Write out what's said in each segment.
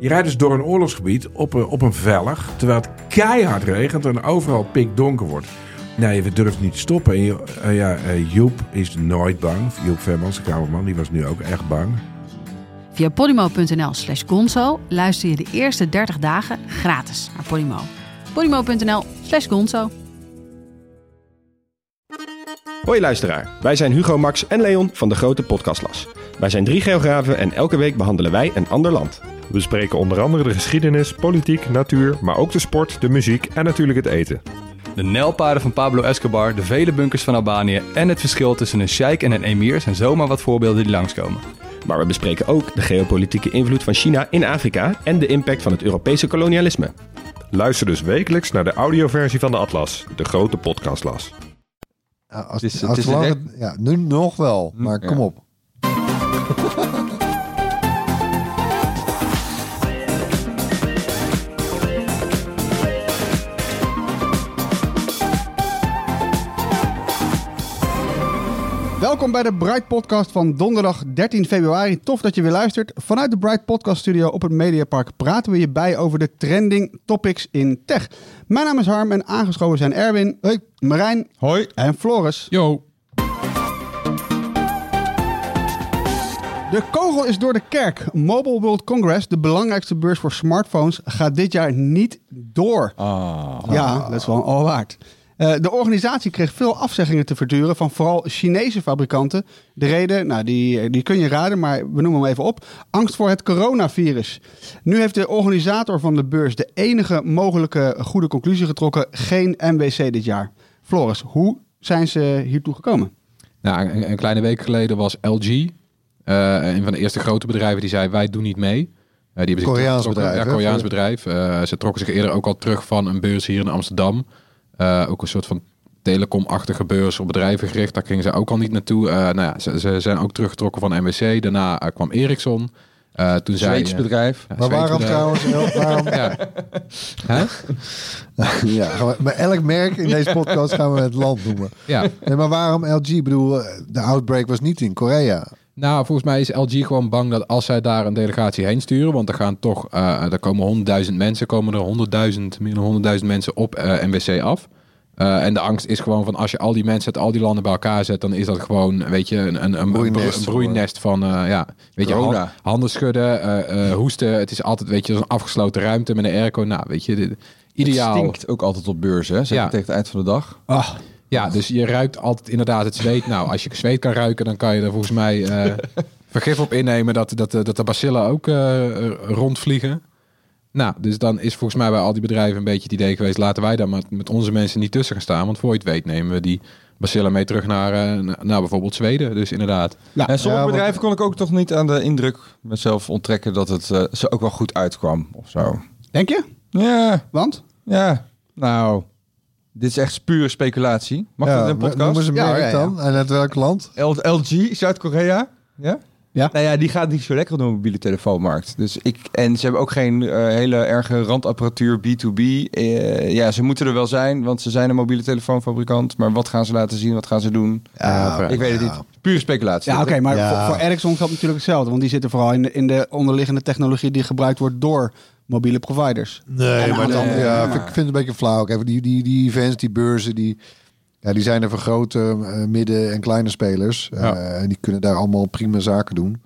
Je rijdt dus door een oorlogsgebied op een, op een vellig, terwijl het keihard regent en overal pikdonker wordt. Nee, we durven niet te stoppen. En je- eh, ja, eh, Joep is nooit bang. Joep Vermans, de kamerman, die was nu ook echt bang. Via podimo.nl slash gonzo luister je de eerste 30 dagen gratis naar Podimo. podimo.nl slash gonzo. Hoi luisteraar, wij zijn Hugo, Max en Leon van de Grote Podcastlas. Wij zijn drie geografen en elke week behandelen wij een ander land. We bespreken onder andere de geschiedenis, politiek, natuur, maar ook de sport, de muziek en natuurlijk het eten. De nijlpaarden van Pablo Escobar, de vele bunkers van Albanië en het verschil tussen een sheik en een emir zijn zomaar wat voorbeelden die langskomen. Maar we bespreken ook de geopolitieke invloed van China in Afrika en de impact van het Europese kolonialisme. Luister dus wekelijks naar de audioversie van de Atlas, de Grote Podcastlas. Ja, als, Het is- als lang ja, nu nog wel, maar ja. kom op. Welkom bij de Bright Podcast van donderdag 13 februari. Tof dat je weer luistert. Vanuit de Bright Podcast Studio op het Mediapark praten we je bij over de trending topics in tech. Mijn naam is Harm en aangeschoven zijn Erwin, hey. Marijn Hoi. en Floris. Yo. De kogel is door de kerk. Mobile World Congress, de belangrijkste beurs voor smartphones, gaat dit jaar niet door. Ah. Ja, dat is wel al waard. Eh, de organisatie kreeg veel afzeggingen te verduren van vooral Chinese fabrikanten. De reden, nou, die, die kun je raden, maar we noemen hem even op. Angst voor het coronavirus. Nu heeft de organisator van de beurs de enige mogelijke goede conclusie getrokken. Geen MWC dit jaar. Floris, hoe zijn ze hiertoe gekomen? Nou, een, een kleine week geleden was LG, eh, een van de eerste grote bedrijven, die zei wij doen niet mee. Eh, die Koreaans bedrijf, Ja? Koreaans bedrijf. Eh, ze trokken zich eerder ook al terug van een beurs hier in Amsterdam. Eh, ook een soort van telecom-achtige beurs op bedrijven gericht. Daar gingen ze ook al niet naartoe. Eh, nou ja, ze, ze zijn ook teruggetrokken van MWC. Daarna eh, kwam Ericsson. Eh, toen zei, Zweeds bedrijf. ja, Maar waarom bedrijf. trouwens? Waarom, Ja. Ja, maar elk merk in deze podcast gaan we het land noemen. ja. Nee, maar waarom LG? Ik bedoel, de outbreak was niet in Korea. Nou, volgens mij is LG gewoon bang dat als zij daar een delegatie heen sturen, want er gaan toch, eh er komen honderdduizend mensen, komen er honderdduizend, meer dan honderdduizend mensen op eh MWC af. Eh, en de angst is gewoon van als je al die mensen uit al die landen bij elkaar zet, dan is dat gewoon, weet je, een, een, een, Broeinest een broeinest van, ja, weet je, handen schudden, hoesten. Het is altijd, weet je, zo'n afgesloten ruimte met een airco. Nou, weet je, dit- ideaal. Het stinkt ook altijd op beurzen, hè? Zeg Ja. tegen het eind van de dag. Ah, Ja, dus je ruikt altijd inderdaad het zweet. Nou, als je zweet kan ruiken, dan kan je er volgens mij eh, vergif op innemen dat, dat, dat de bacillen ook eh, rondvliegen. Nou, dus dan is volgens mij bij al die bedrijven een beetje het idee geweest... laten wij daar met, met onze mensen niet tussen gaan staan. Want voor je het weet nemen we die bacillen mee terug naar, eh, naar- bijvoorbeeld Zweden. Dus inderdaad. en sommige ja, want- bedrijven kon ik ook toch niet aan de indruk mezelf onttrekken dat het eh, ze ook wel goed uitkwam of zo. Denk je? Ja, Want? ja. Nou, dit is echt pure speculatie. Mag dat in een maar podcast? Noemen ze Ja, merk ja, ja. dan? En uit welk land? L- LG, Zuid-Korea. Ja? Ja. Nou ja, die gaat niet zo lekker op de mobiele telefoonmarkt. Dus ik, en ze hebben ook geen eh, hele erge randapparatuur B2B. Eh, ja, ze moeten er wel zijn, want ze zijn een mobiele telefoonfabrikant. Maar wat gaan ze laten zien? Wat gaan ze doen? Ja, ik weet het ja. niet. Pure speculatie. Ja, oké, maar Ja. voor, voor Ericsson geldt natuurlijk hetzelfde. Want die zitten vooral in de, in de onderliggende technologie die gebruikt wordt door mobiele providers. Nee, En maar dan, ja, maar- ik vind het een beetje flauw. Kijk, die, die, die events, die beurzen, die, ja, die zijn er voor grote, eh, midden- en kleine spelers. Ja. Eh, en die kunnen daar allemaal prima zaken doen.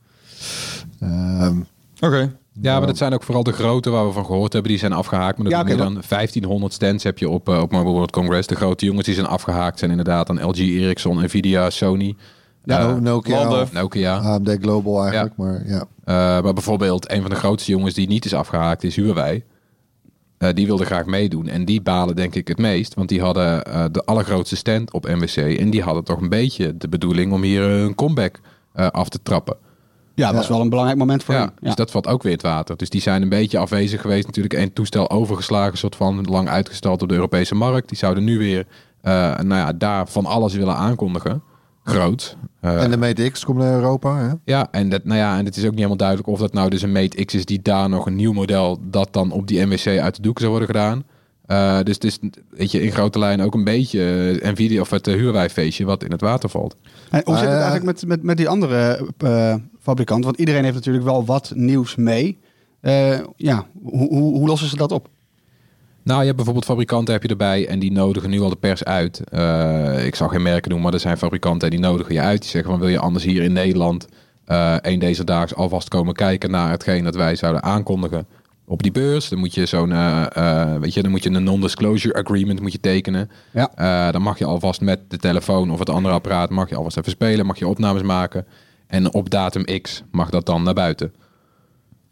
Ehm, Oké. Ja, maar dat zijn ook vooral de grote waar we van gehoord hebben. Die zijn afgehaakt. Maar Ja, meer dan 1500 stands heb je op, eh, op Mobile World Congress. De grote jongens die zijn afgehaakt zijn inderdaad dan LG, Ericsson, Nvidia, Sony. Ja, eh, Nokia, landen. Nokia. AMD Global eigenlijk. Maar ja, Eh, maar bijvoorbeeld een van de grootste jongens die niet is afgehaakt is Huawei. Eh, die wilde graag meedoen. En die balen denk ik het meest. Want die hadden eh, de allergrootste stand op MWC. En die hadden toch een beetje de bedoeling om hier een comeback eh, af te trappen. Ja, dat was wel een belangrijk moment voor Ja, hem. Ja. Dus dat valt ook weer het water. Dus die zijn een beetje afwezig geweest. Natuurlijk één toestel overgeslagen. soort van lang uitgesteld op de Europese markt. Die zouden nu weer eh, nou ja, daar van alles willen aankondigen. Groot. Eh, en de Mate X komt naar Europa. Hè? ja, en, dat, nou ja, en het is ook niet helemaal duidelijk of dat nou dus een Mate X is die daar nog een nieuw model dat dan op die MWC uit de doeken zou worden gedaan. Eh, dus het is weet je, in grote lijnen ook een beetje eh, Nvidia of het uh, Huawei feestje wat in het water valt. En hoe zit het eigenlijk met, met, met die andere eh, fabrikant? Want iedereen heeft natuurlijk wel wat nieuws mee. Eh, ja, hoe, hoe, hoe lossen ze dat op? Nou, je hebt bijvoorbeeld fabrikanten heb je erbij en die nodigen nu al de pers uit. Eh, ik zal geen merken noemen, maar er zijn fabrikanten en die nodigen je uit. Die zeggen van wil je anders hier in Nederland eh een deze daags alvast komen kijken naar hetgeen dat wij zouden aankondigen op die beurs. Dan moet je zo'n, eh, weet je, dan moet je een non-disclosure agreement moet je tekenen. Ja. Dan mag je alvast met de telefoon of het andere apparaat mag je alvast even spelen, mag je opnames maken. En op datum X mag dat dan naar buiten.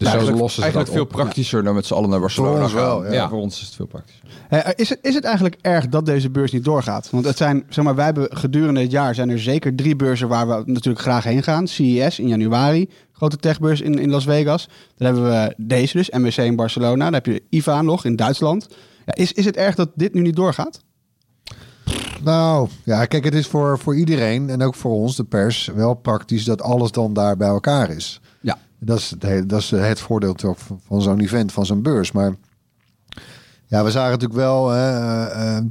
Dus zo eigenlijk lossen ze eigenlijk dat veel op. praktischer dan met z'n allen naar Barcelona Voor ons gaan. wel, ja. Voor ons is het veel praktischer. Eh, is, het, is het eigenlijk erg dat deze beurs niet doorgaat? Want het zijn, zeg maar, wij hebben gedurende het jaar zijn er zeker drie beurzen waar we natuurlijk graag heen gaan. CES in januari, grote techbeurs in, in Las Vegas. Dan hebben we deze dus, MWC in Barcelona. Dan heb je IFA nog in Duitsland. Ja, is, is het erg dat dit nu niet doorgaat? Nou, ja, kijk, het is voor, voor iedereen en ook voor ons, de pers, wel praktisch dat alles dan daar bij elkaar is. Ja. Dat is het, dat is het voordeel toch van- zo'n event, van zo'n beurs. Maar ja, we zagen natuurlijk wel, hè, eh, eh,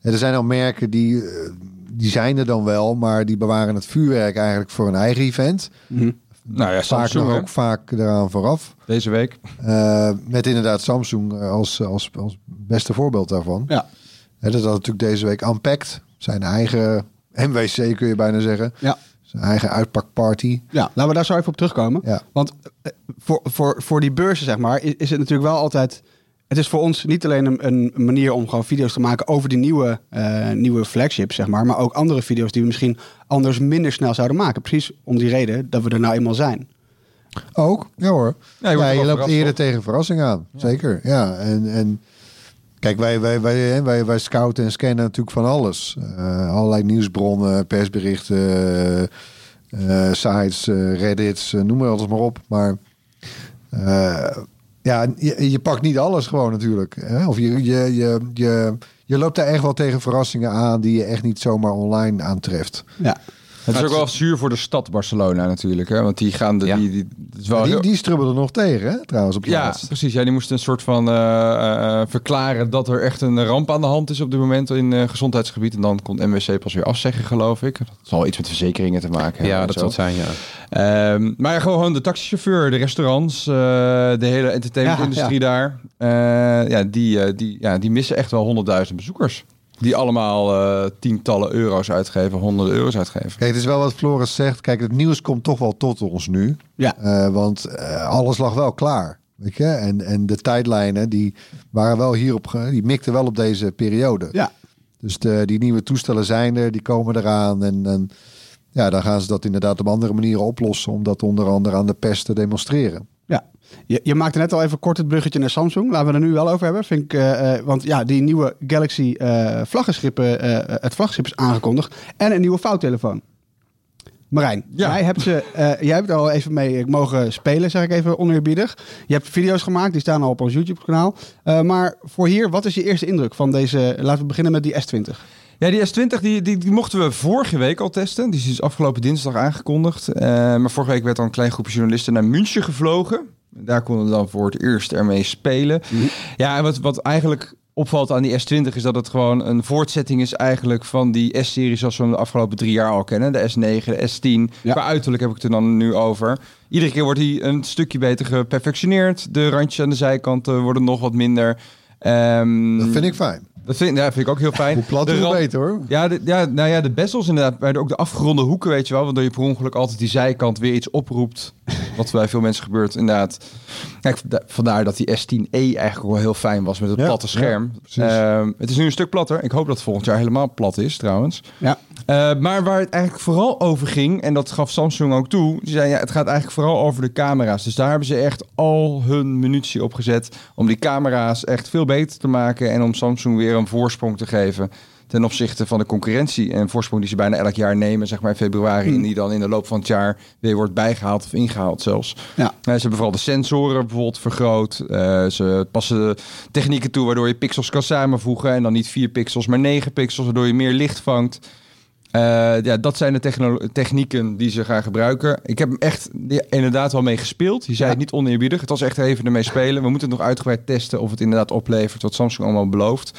er zijn al merken die, eh, die zijn er dan wel, maar die bewaren het vuurwerk eigenlijk voor een eigen event. Nou ja, Vaak Samsung ook vaak eraan vooraf. deze week. Eh, met inderdaad Samsung als, als, als beste voorbeeld daarvan. Ja. Hè, dat had natuurlijk deze week Unpacked. Zijn eigen MWC kun je bijna zeggen. Ja. Zijn eigen uitpakparty. Ja, laten we daar zo even op terugkomen. Ja. Want eh, voor, voor, voor die beurzen, zeg maar, is, is het natuurlijk wel altijd... Het is voor ons niet alleen een, een manier om gewoon video's te maken over die nieuwe, eh, nieuwe flagships, zeg maar. Maar ook andere video's die we misschien anders minder snel zouden maken. Precies om die reden dat we er nou eenmaal zijn. Ook, ja hoor. Ja, je je loopt eerder toch? tegen verrassing aan. Zeker, ja. En, en kijk, wij, wij, wij, wij, wij scouten en scannen natuurlijk van alles. Eh, allerlei nieuwsbronnen, persberichten, eh, eh, sites, eh, reddits, noem maar alles maar op. Maar ja, je, je pakt niet alles gewoon natuurlijk. Hè? Of je, je, je, je, je loopt daar echt wel tegen verrassingen aan die je echt niet zomaar online aantreft. Ja. Het is ook wel zuur voor de stad Barcelona natuurlijk. Hè? Want die gaan... De, Ja. die, die, het is wel die, die strubbelen nog tegen, hè? trouwens, op Ja, laatst. precies. Ja, die moesten een soort van eh, eh, verklaren dat er echt een ramp aan de hand is op dit moment in eh gezondheidsgebied. En dan kon MWC pas weer afzeggen, geloof ik. Dat zal iets met verzekeringen te maken hebben. Ja, dat zal zijn, ja. Ehm, maar gewoon de taxichauffeur, de restaurants, eh, de hele entertainmentindustrie daar. eh, ja, die, eh, die, ja, die missen echt wel honderdduizend bezoekers. Die allemaal eh, tientallen euro's uitgeven, honderden euro's uitgeven. Kijk, het is wel wat Floris zegt. Kijk, het nieuws komt toch wel tot ons nu. Ja. Eh, want eh, alles lag wel klaar. Weet je? En, en de tijdlijnen, die waren wel hierop, die mikten wel op deze periode. Ja. Dus de, die nieuwe toestellen zijn er, die komen eraan. En, en ja, dan gaan ze dat inderdaad op andere manieren oplossen. Om dat onder andere aan de pers te demonstreren. Ja, je, je maakte net al even kort het bruggetje naar Samsung. Laten we er nu wel over hebben. Vind ik, eh, eh, want ja, die nieuwe Galaxy vlaggenschippen, eh, het vlaggenschip is aangekondigd. En een nieuwe vouwtelefoon. Marijn, Ja. jij, hebt ze, jij hebt er al even mee mogen spelen, zeg ik even oneerbiedig. Je hebt video's gemaakt, die staan al op ons YouTube-kanaal. Maar voor hier, wat is je eerste indruk van deze... Laten we beginnen met die S20. Ja, die S20 die, die, die mochten we vorige week al testen. Die is dus afgelopen dinsdag aangekondigd. Maar vorige week werd al een klein groepje journalisten naar München gevlogen. Daar konden we dan voor het eerst ermee spelen. Ja, en wat, wat eigenlijk opvalt aan die S20 is dat het gewoon een voortzetting is eigenlijk van die S-serie zoals we hem de afgelopen drie jaar al kennen. De S9, de S10. Ja. Qua uiterlijk heb ik het er dan nu over. Iedere keer wordt hij een stukje beter geperfectioneerd. De randjes aan de zijkanten worden nog wat minder. Ehm, Dat vind ik fijn. Dat vind, ja, vind ik ook heel fijn. Hoe plat, hoe beter hoor. ja, de, ja, nou ja, de bezels inderdaad. Maar ook de afgeronde hoeken, weet je wel. Waardoor je per ongeluk altijd die zijkant weer iets oproept. Wat bij veel mensen gebeurt, inderdaad. Kijk, da- vandaar dat die S10e eigenlijk wel heel fijn was met het Ja, platte scherm. ja. Ehm, het is nu een stuk platter. Ik hoop dat het volgend jaar helemaal plat is, trouwens. Ja. Eh, maar waar het eigenlijk vooral over ging, en dat gaf Samsung ook toe, die zei ja, het gaat eigenlijk vooral over de camera's. Dus daar hebben ze echt al hun munitie op gezet om die camera's echt veel beter te maken en om Samsung weer een voorsprong te geven ten opzichte van de concurrentie. En een voorsprong die ze bijna elk jaar nemen, zeg maar in februari, Hmm. en die dan in de loop van het jaar weer wordt bijgehaald of ingehaald zelfs. Ja. Eh, ze hebben vooral de sensoren bijvoorbeeld vergroot. Eh, ze passen technieken toe waardoor je pixels kan samenvoegen en dan niet vier pixels, maar negen pixels, waardoor je meer licht vangt. Eh, ja, dat zijn de technieken die ze gaan gebruiken. Ik heb hem echt ja, inderdaad wel mee gespeeld. Je zei het niet oneerbiedig. Het was echt even ermee spelen. We moeten het nog uitgebreid testen of het inderdaad oplevert wat Samsung allemaal belooft.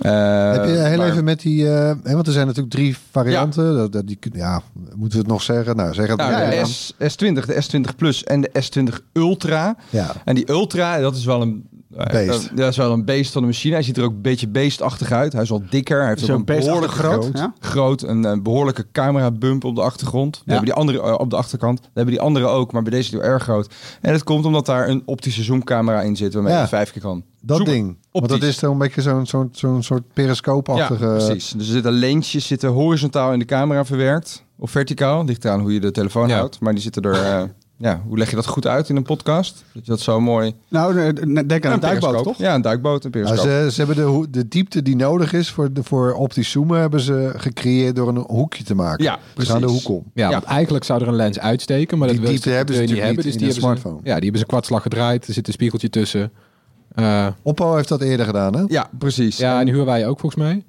Eh, Heb je heel maar- even met die... eh, want er zijn natuurlijk drie varianten. Dat, dat, die, kun- ja, moeten we het nog zeggen? Nou, zeg het Nou, maar. de Ja, S, S20, de S20 Plus en de S20 Ultra. Ja. En die Ultra, dat is wel een... eh, Beest. Dat, dat is wel een beest van de machine. Hij ziet er ook een beetje beestachtig uit. Hij is wel dikker. Hij heeft ook een behoorlijk groot, groot, ja. groot een, eh, behoorlijke camera bump op de achtergrond. Ja. hebben die andere eh, op de achterkant. Dat hebben die andere ook, maar bij deze is die heel erg groot. En dat komt omdat daar een optische zoomcamera in zit, waarmee Ja. je vijf keer kan. dat zoomen. ding. Want dat Optisch. is zo'n beetje zo'n zo'n zo'n soort periscoopachtige... Ja, precies. Dus er zitten leentjes zitten horizontaal in de camera verwerkt. Of verticaal. Ligt eraan hoe je de telefoon Ja. houdt. Maar die zitten er... ja, hoe leg je dat goed uit in een podcast? Dat je dat zo mooi... Nou, denk aan een duikboot, toch? Ja, een duikboot, een Nou, periscoop. ze, ze hebben de, de diepte die nodig is voor, de, voor optisch zoomen... hebben ze gecreëerd door een hoekje te maken. Ja, Ze gaan de precies. hoek om. Ja, Ja. want eigenlijk zou er een lens uitsteken, maar Die dat wil diepte hebben ze niet hebben. niet Dus in die een hebben ze, smartphone. ja, die hebben ze kwartslag gedraaid. Er zit een spiegeltje tussen. Eh, Oppo heeft dat eerder gedaan, hè? Ja, precies. ja, en Huawei ook volgens mij.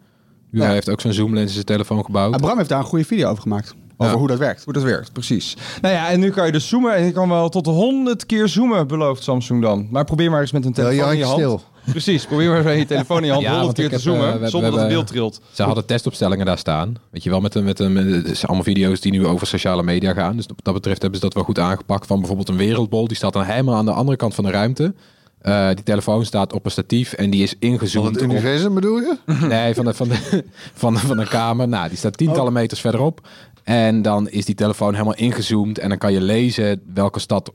Huawei Ja. heeft ook zo'n zoomlens in zijn telefoon gebouwd. Bram heeft daar een goede video over gemaakt. Over Ja. hoe dat werkt. Hoe dat werkt, precies. Nou ja, en nu kan je dus zoomen. En je kan wel tot 100 keer zoomen, belooft Samsung dan. Maar probeer maar eens met een telefoon in je hand. stil. Precies, probeer maar eens met je telefoon in je hand Ja, 100 want keer te eh, zoomen, we zonder dat het beeld trilt. Ze hadden testopstellingen daar staan. Weet je wel, met een, met een, met, het allemaal video's die nu over sociale media gaan. Dus wat dat betreft hebben ze dat wel goed aangepakt. Van bijvoorbeeld een wereldbol, die staat dan helemaal aan de andere kant van de ruimte. Eh, die telefoon staat op een statief en die is Van ingezoomd. het op- universum bedoel je? Nee, van de, van, de, van, de, van een kamer. Nou, die staat tientallen meters verderop. En dan is die telefoon helemaal ingezoomd. En dan kan je lezen welke stad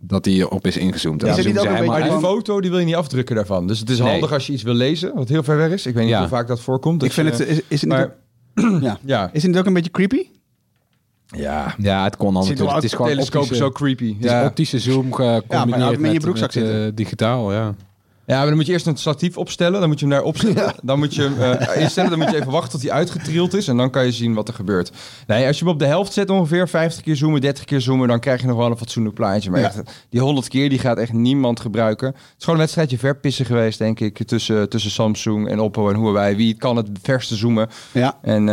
dat die op is ingezoomd. Is helemaal Maar die foto die wil je niet afdrukken daarvan. Dus het is Nee. handig als je iets wil lezen, wat heel ver weg is. Ik weet niet Ja. hoe vaak dat voorkomt. Ik vind je- het... Is, is het niet maar- ook, ja. Ja, Is het niet ook een beetje creepy? ja. Ja, het kon al Ziet natuurlijk. wel Het is gewoon telescoop optische, zo creepy. het is Ja. optische zoom gecombineerd maar met met, je broekzak met, eh, zitten. digitaal, ja. Ja, maar dan moet je eerst een statief opstellen. Dan moet je hem daar opzetten. Dan moet je hem eh, instellen. Dan moet je even wachten tot hij uitgetrild is. En dan kan je zien wat er gebeurt. Nee, als je hem op de helft zet ongeveer, 50 keer zoomen, 30 keer zoomen, dan krijg je nog wel een fatsoenlijk plaatje. Maar Ja. echt, die 100 keer, die gaat echt niemand gebruiken. Het is gewoon een wedstrijdje verpissen geweest, denk ik, tussen, tussen Samsung en Oppo en Huawei. Wie kan het verste zoomen? Ja. En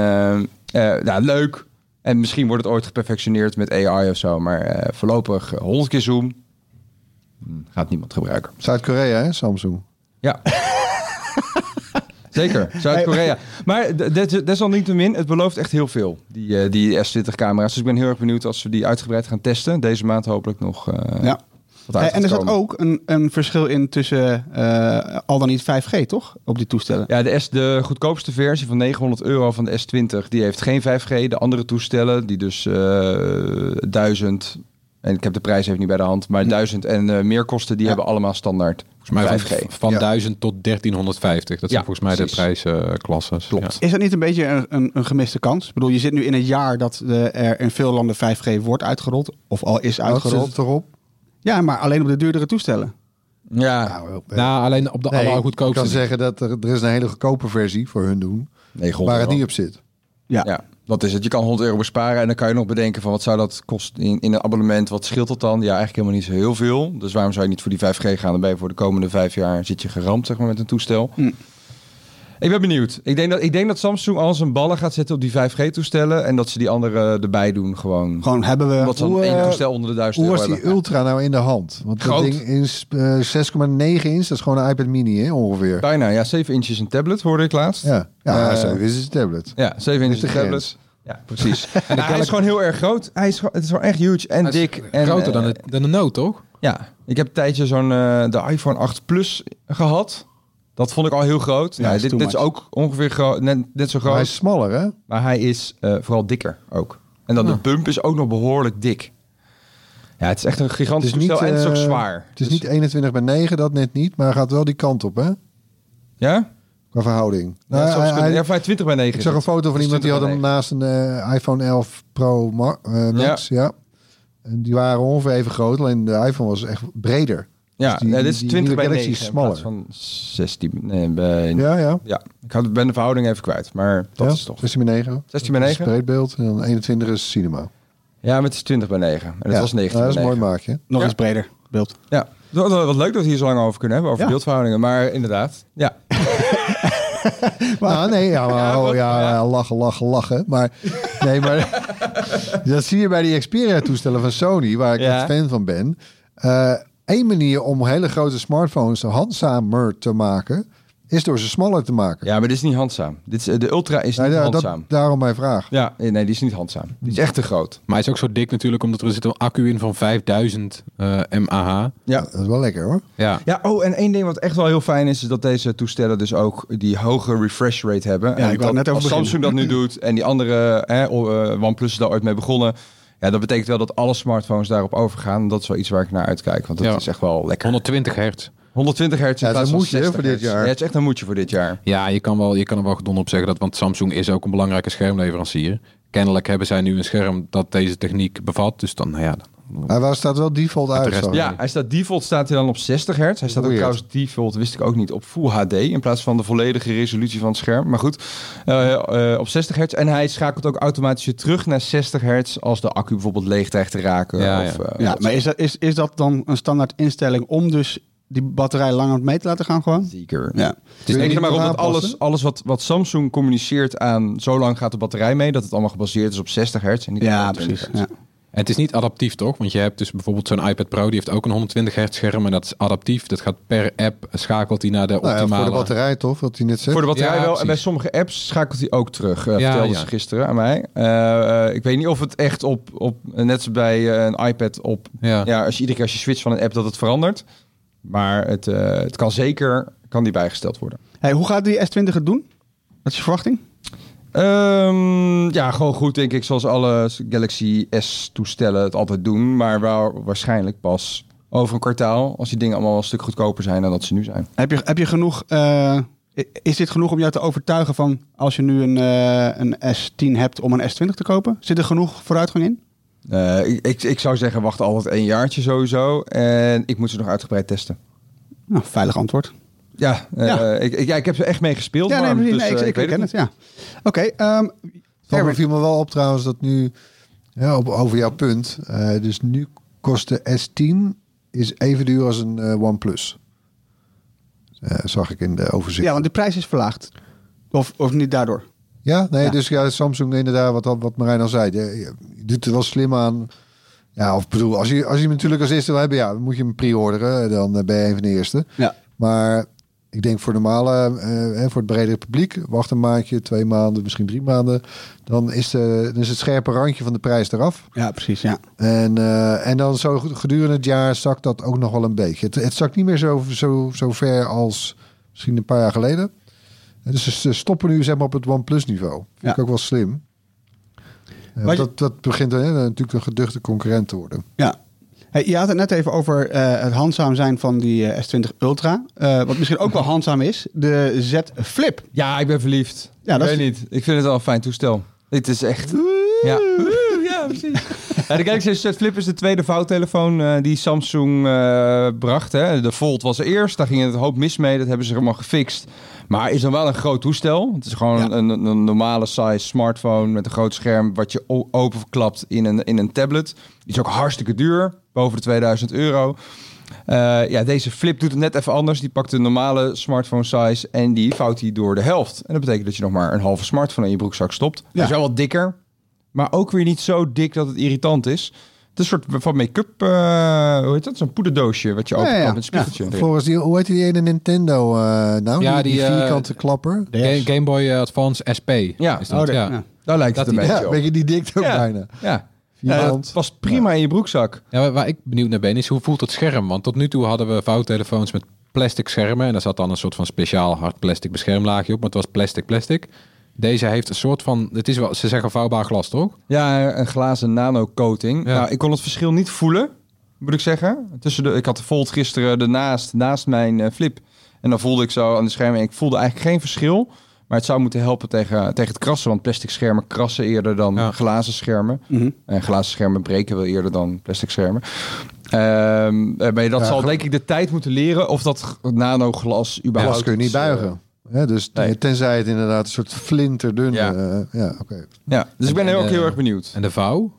ja, leuk. En misschien wordt het ooit geperfectioneerd met AI of zo. Maar voorlopig eh, 100 keer zoom. Hm, Gaat niemand gebruiken. Zuid-Korea, hè? Samsung. Ja. Zeker, Zuid-Korea. Maar desalniettemin, het belooft echt heel veel, die, eh, die S20-camera's. Dus ik ben heel erg benieuwd als we die uitgebreid gaan testen. Deze maand hopelijk nog eh Ja. wat uit en er zat ook een, een verschil in tussen eh, al dan niet 5G, toch? Op die toestellen. Ja, de, S, de goedkoopste versie van 900 euro van de S20, die heeft geen 5G. De andere toestellen, die dus eh 1000, en ik heb de prijs even niet bij de hand, maar 1000 en eh, meer kosten, die Ja. hebben allemaal standaard Volgens mij 5G. van, van Ja. 1000 tot 1350. Dat zijn Ja, volgens mij precies. de prijsklasses. Klopt. Ja. Is dat niet een beetje een, een, een gemiste kans? Ik bedoel, je zit nu in een jaar dat de, er in veel landen 5G wordt uitgerold. Of al is Wat zit uitgerold. het erop? Ja, maar alleen op de duurdere toestellen. Ja, Nou, Nou, alleen op de nee, ik allergoedkoopste. kan zeggen dat er, er is een hele goedkope versie voor hun doen. 900 Waar het niet op zit. Ja. Dat is het. Je kan 100 euro besparen en dan kan je nog bedenken van wat zou dat kosten in, in een abonnement. Wat scheelt dat dan? Ja, eigenlijk helemaal niet zo heel veel. Dus waarom zou je niet voor die 5G gaan? Dan ben je voor de komende vijf jaar zit je geramd zeg maar, met een toestel. Hm. Ik ben benieuwd. Ik denk, dat, ik denk dat Samsung al zijn ballen gaat zetten op die 5G-toestellen en dat ze die andere erbij doen gewoon. Gewoon hebben we... Ze dan één eh, toestel onder de 1000 Hoe euro was die hebben. Ultra nou in de hand? Want dat Groot. ding is eh, 6,9 inch. Dat is gewoon een iPad mini, hè, ongeveer. Bijna, ja. 7 inches een tablet hoorde ik laatst. Ja, ja Eh, zo is het een tablet. Ja, 7 inches de een tablet. Ja, precies. Nou, hij is gewoon heel erg groot. Hij is, gewoon- het is gewoon echt huge en Hij is dik. En, groter dan, eh, de, dan de Note, toch? Ja, ik heb een tijdje zo'n eh, de iPhone 8 Plus gehad. Dat vond ik al heel groot. Ja, Nou, is dit, dit is ook ongeveer gro- net, net zo Maar groot. hij is smaller, hè? Maar hij is eh, vooral dikker ook. En dan de bump is ook nog behoorlijk dik. Ja, het is echt een gigantisch niet, toestel en het is ook eh, zwaar. Het is Dus- niet 21 bij 9, dat net niet. Maar gaat wel die kant op, hè? Ja? Qua verhouding. Ja, Nou, hij- kunnen. hij- ja, van 20 bij 9. ik zag een foto van iemand die had 20 hem naast een eh, iPhone 11 Pro Ma- Max. Ja. En die waren ongeveer even groot. Alleen de iPhone was echt breder. Ja, Dus die- dit is die 20 bij nieuwe 9 Galaxy in plaats is smaller. van 16. Nee, bij, Ja, ja. ja. Ik had, ben de verhouding even kwijt, maar dat ja. is toch. 16 bij 9. 16 bij 9? Breedbeeld. En dan 21 is cinema. Ja, maar het is 20 bij 9. En het ja. was 19 Ja, dat is een 9. mooi maakje. Nog Ja. eens breder beeld. Ja, wat, wat leuk dat we hier zo lang over kunnen hebben, over Ja. beeldverhoudingen. Maar inderdaad, ja. nou, nee, ja, maar, oh, ja, ja, lachen, lachen, lachen. Maar nee, maar dat zie je bij die Xperia-toestellen van Sony, waar ik Ja. een fan van ben. Eén manier om hele grote smartphones handzamer te maken, is door ze smaller te maken. Ja, maar dit is niet handzaam. Dit is, de Ultra is niet ja, handzaam. dat, daarom mijn vraag. Ja, nee, die is niet handzaam. Die is echt te groot. Maar hij is ook zo dik natuurlijk, omdat er zit een accu in van 5000 eh mAh. Ja. Dat is wel lekker hoor. Ja. Ja, oh, en één ding wat echt wel heel fijn is, is dat deze toestellen dus ook die hoge refresh rate hebben. Ja, en ik wou dat- net over Samsung dat nu doet en die andere, hè, eh, OnePlus is daar ooit mee begonnen. Ja, dat betekent wel dat alle smartphones daarop overgaan. Dat is wel iets waar ik naar uitkijk, want dat Ja. is echt wel lekker. 120 hertz. 120 hertz in Ja, dat plaats van moet je, hè, 60 voor dit jaar. Ja, het is echt een moedje voor dit jaar. Ja, je kan, wel, je kan er wel gedonder op zeggen dat, want Samsung is ook een belangrijke schermleverancier. Kennelijk hebben zij nu een scherm dat deze techniek bevat. Dus dan, nou ja, dan- Hij was staat wel default de uit. rest- zo. Ja, hij staat default staat hij dan op 60 hertz. Hij staat ook trouwens default, wist ik ook niet, op Full HD in plaats van de volledige resolutie van het scherm. Maar goed, eh, eh, op 60 hertz. En hij schakelt ook automatisch weer terug naar 60 hertz als de accu bijvoorbeeld leeg dreigt te raken. Ja, of, ja. eh, Ja, maar is dat, is, is dat dan een standaard instelling om dus die batterij langer mee te laten gaan gewoon? Zeker. Ja. Het is denk niet maar op nog dat alles, alles wat, wat Samsung communiceert aan zo lang gaat de batterij mee, dat het allemaal gebaseerd is op 60 hertz en niet op Ja, 120 precies. hertz. Ja. En het is niet adaptief, toch? Want je hebt dus bijvoorbeeld zo'n iPad Pro, die heeft ook een 120 hertz scherm. En dat is adaptief. Dat gaat per app, schakelt hij naar de Nou ja, optimale... voor de batterij toch, wat hij net zegt. Voor de batterij Ja, wel. En bij sommige apps schakelt hij ook terug. eh Ja, vertelde ja. ze gisteren aan mij. Eh, eh, ik weet niet of het echt op, op net zoals bij een iPad op... Ja. Ja, als je iedere keer als je switcht van een app dat het verandert. Maar het, eh, het kan zeker kan die bijgesteld worden. Hey, hoe gaat die S20 het doen? Wat is je verwachting? Ehm, ja, gewoon goed denk ik. Zoals alle Galaxy S toestellen het altijd doen. Maar waarschijnlijk pas over een kwartaal. Als die dingen allemaal een stuk goedkoper zijn dan dat ze nu zijn. Heb je, heb je genoeg... eh, is dit genoeg om jou te overtuigen van als je nu een, eh, een S10 hebt om een S20 te kopen? Zit er genoeg vooruitgang in? Ik, ik, ik zou zeggen, wacht altijd een jaartje sowieso. En ik moet ze nog uitgebreid testen. Nou, veilig antwoord. Ja, eh, Ja. Ik, ik, ja, ik heb ze echt mee gespeeld. Ja, nee, nee, dus, nee, ik, eh, ik weet het, ja. Oké, ehm, Van Erwin. me viel me wel op trouwens dat nu, ja, op, over jouw punt, eh, dus nu kost de S10 is even duur als een eh, OnePlus. Eh, zag ik in de overzicht. ja, want de prijs is verlaagd. Of, of niet daardoor? Ja, nee, Ja. dus ja, Samsung inderdaad, wat, wat Marijn al zei. Je, je doet er wel slim aan. Ja, of bedoel, als je, als je hem natuurlijk als eerste wil hebben, ja, dan moet je hem pre-orderen. Dan ben je een van de eerste. Ja. Maar ik denk voor normale, hè, voor het bredere publiek, wacht een maandje, twee maanden, misschien drie maanden. Dan is, de, dan is het scherpe randje van de prijs eraf. Ja, precies, ja. En, eh, en dan zo gedurende het jaar zakt dat ook nog wel een beetje. Het, het zakt niet meer zo, zo, zo ver als misschien een paar jaar geleden. Dus ze stoppen nu zeg maar, op het OnePlus niveau. Vind Ja. ik ook wel slim. Je- dat, dat begint hè, natuurlijk een geduchte concurrent te worden. ja. Hey, je had het net even over eh, het handzaam zijn van die eh, S20 Ultra. Eh, wat misschien ook wel handzaam is, de Z Flip. Ja, ik ben verliefd. Ja, Ja, dat is- weet niet. Ik vind het wel een fijn toestel. Dit is echt... Ja. ja, precies. Ja, de Galaxy S Flip is de tweede vouwtelefoon die Samsung bracht. Hè. De Fold was er eerst. Daar ging het een hoop mis mee. Dat hebben ze helemaal gefixt. Maar is dan wel een groot toestel. Het is gewoon Ja. een, een normale size smartphone met een groot scherm... wat je openklapt in een, in een tablet. Die is ook hartstikke duur. Boven de 2000 euro. Eh, ja, deze flip doet het net even anders. Die pakt de normale smartphone size en die vouwt hij door de helft. En dat betekent dat je nog maar een halve smartphone in je broekzak stopt. Ja. is wel wat dikker, maar ook weer niet zo dik dat het irritant is. Het is een soort van make-up, eh, hoe heet dat? Zo'n poederdoosje wat je Ja, open ja, met een spiegeltje. Volgens die, hoe heet die ene Nintendo eh, nou? Ja, die, die, eh, vierkante klapper. Ga- Game Boy Advance SP. Ja. is dat, Oh, de- ja. ja. Daar lijkt Dat het een die- beetje Ja, op. weet je, die dik ook Ja. bijna. Ja. Ja, het past prima in je broekzak. Ja, waar- waar ik benieuwd naar ben is hoe voelt het scherm? Want tot nu toe hadden we vouwtelefoons met plastic schermen. En daar zat dan een soort van speciaal hard plastic beschermlaagje op. Maar het was plastic plastic. Deze heeft een soort van, het is wel, ze zeggen vouwbaar glas toch? Ja, een glazen nano-coating. Ja. Nou, ik kon het verschil niet voelen, moet ik zeggen. Tussen de, ik had de Fold gisteren ernaast, naast mijn eh, flip. En dan voelde ik zo aan de schermen. Ik voelde eigenlijk geen verschil. Maar het zou moeten helpen tegen, tegen het krassen. Want plastic schermen krassen eerder dan Ja. glazen schermen. Mhm. En glazen schermen breken wel eerder dan plastic schermen. Ehm eh, maar dat Ja, zal denk ik de tijd moeten leren of dat nanoglas überhaupt... Glas kun je niet buigen. Ja, dus nee. tenzij het inderdaad een soort flinterdun... Ja. Ja, ja oké. ja, dus ik ben En- ook en, heel eh, erg benieuwd. En de vouw?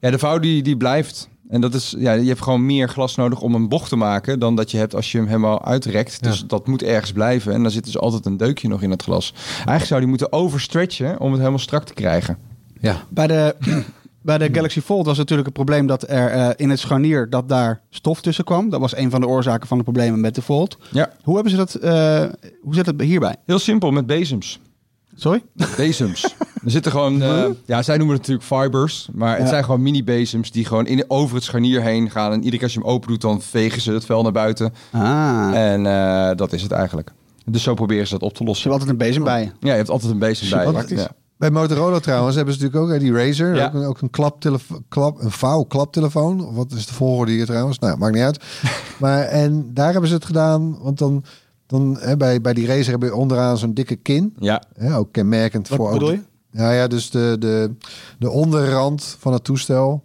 Ja, de vouw die, die blijft. En dat is, ja, je hebt gewoon meer glas nodig om een bocht te maken dan dat je hebt als je hem helemaal uitrekt. Dus dat moet ergens blijven. En dan zit dus altijd een deukje nog in het glas. Eigenlijk zou die moeten overstretchen om het helemaal strak te krijgen. Ja. Bij de, bij de Galaxy Fold was natuurlijk het probleem dat er eh, in het scharnier dat daar stof tussen kwam. Dat was een van de oorzaken van de problemen met de Fold. Ja. Hoe hebben ze dat? eh, hoe zit het hierbij? Heel simpel, met bezems. Sorry? Bezems. er zitten gewoon, eh, ja, zij noemen het natuurlijk fibers, maar het Ja. zijn gewoon mini-bezems die gewoon in, over het scharnier heen gaan. En iedere keer als je hem open doet, dan vegen ze het vel naar buiten. Ah. En dat is het eigenlijk. Dus zo proberen ze dat op te Je lossen. hebt altijd een bezem bij je. Ja, je hebt altijd een bezem bij. je. Ja. Bij Motorola trouwens hebben ze natuurlijk ook hè, die Razer. Ja. Ook, een- ook een, klaptelefo- klap, een vouw-klaptelefoon. Of Wat is de volgorde hier trouwens? Nou, maakt niet uit. maar en daar hebben ze het gedaan. Want dan, dan hè, bij, bij die Razer hebben je onderaan zo'n dikke kin. Ja, Hè, ook kenmerkend Wat voor... ook bedoel de- je? Ja, ja, dus de, de, de onderrand van het toestel...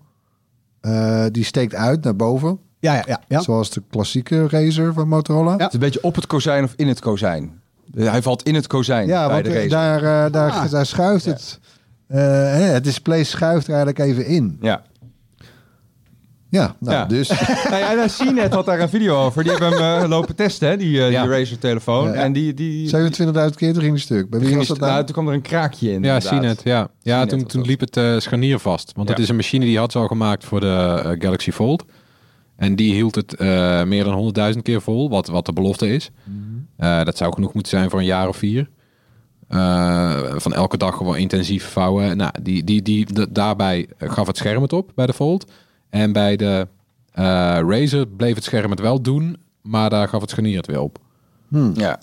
eh, die steekt uit naar boven. Ja, ja, ja. ja. Zoals de klassieke Razer van Motorola. Ja. het is een beetje op het kozijn of in het kozijn. Hij valt in het kozijn Ja, bij want de race. daar, eh, daar, Ah. daar schuift het. eh, hè, het display schuift er eigenlijk even in. Ja. Ja, nou, Ja. dus. nou ja, nou, CNET had daar een video over. Die hebben hem eh, lopen testen, hè, die, eh, Ja. die Razer-telefoon. Ja. En die... die 27.000 keer toen ging die stuk. Bij wie ging was dat nou, nou? toen kwam er een kraakje in. Ja. CNET. Ja, ja CNET toen, toen liep het scharnier vast. Want dat Ja. is een machine die had ze al gemaakt voor de Galaxy Fold. En die hield het eh, meer dan 100.000 keer vol, wat, wat de belofte is. Eh, dat zou genoeg moeten zijn voor een jaar of vier. Eh, van elke dag gewoon intensief vouwen. Nou, die, die, die, de- daarbij gaf het scherm het op bij de Fold. En bij de eh Razer bleef het scherm het wel doen, maar daar gaf het scharnier het weer op. Ja.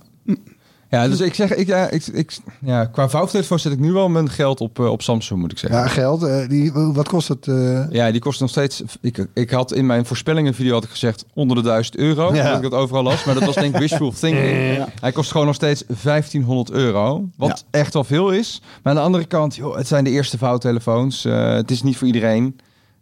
Ja, dus ik zeg, ik, ja, ik, ik, ja, qua vouwtelefoon zet ik nu wel mijn geld op, eh, op Samsung, moet ik zeggen. Ja, geld. eh, die, wat kost het? eh? Ja, die kost nog steeds. Ik, ik had in mijn voorspellingenvideo had ik gezegd onder de 1000 euro. Ja. Dat ik dat overal las. Maar dat was denk ik wishful thinking. Hij kost gewoon nog steeds 1500 euro. Wat echt wel veel is. Maar aan de andere kant, joh, het zijn de eerste vouwtelefoons. Het is niet voor iedereen.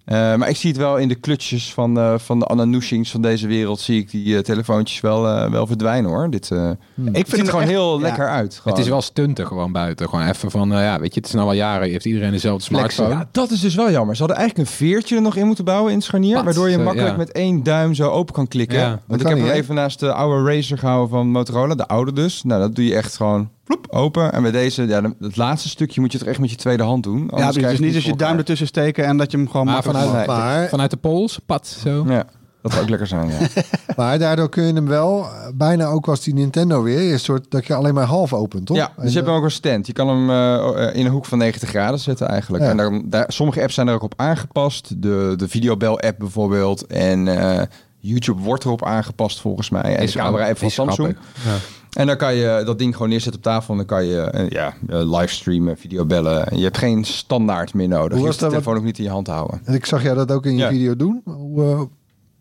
Eh, maar ik zie het wel in de klutjes van, eh, van de Ananoushings van deze wereld. Zie ik die eh, telefoontjes wel, eh, wel verdwijnen hoor. Dit eh Ik het vind er gewoon echt- heel ja. lekker uit. Gewoon. Het is wel stunten gewoon buiten. Gewoon even van, ja, weet je, het is nou al jaren, heeft iedereen dezelfde smartphone. Ja, dat is dus wel jammer. Ze hadden eigenlijk een veertje er nog in moeten bouwen in het scharnier. Wat? Waardoor je makkelijk ja. met één duim zo open kan klikken. Ja. Want ik heb hem even naast de oude Razer gehouden van Motorola. De oude dus. Nou, dat doe je echt gewoon ploep, open. En bij deze, ja, het laatste stukje moet je toch echt met je tweede hand doen. Ja, Anders precies. krijg dus je niet het als je duim ertussen steken en dat je hem gewoon Maar vanuit, Maar, vanuit de pols, pat, zo. Ja, dat zou ook lekker zijn, ja. maar daardoor kun je hem wel eh, bijna ook als die Nintendo weer. Een soort dat je alleen maar half opent, toch? Ja, dus je hebt hem ook een stand. Je kan hem eh, in een hoek van 90 graden zetten eigenlijk. Ja. En daar, daar, sommige apps zijn er ook op aangepast. De, de videobel-app bijvoorbeeld. En eh, YouTube wordt erop aangepast volgens mij. En Is de camera-app van is Samsung. grappig. Ja. En dan kan je dat ding gewoon neerzetten op tafel. En dan kan je eh, ja, eh, livestreamen, videobellen. En je hebt geen standaard meer nodig. Hoe je de telefoon ook niet in je hand te houden. En ik zag jou dat ook in je Ja. video doen. Hoe, eh, hoe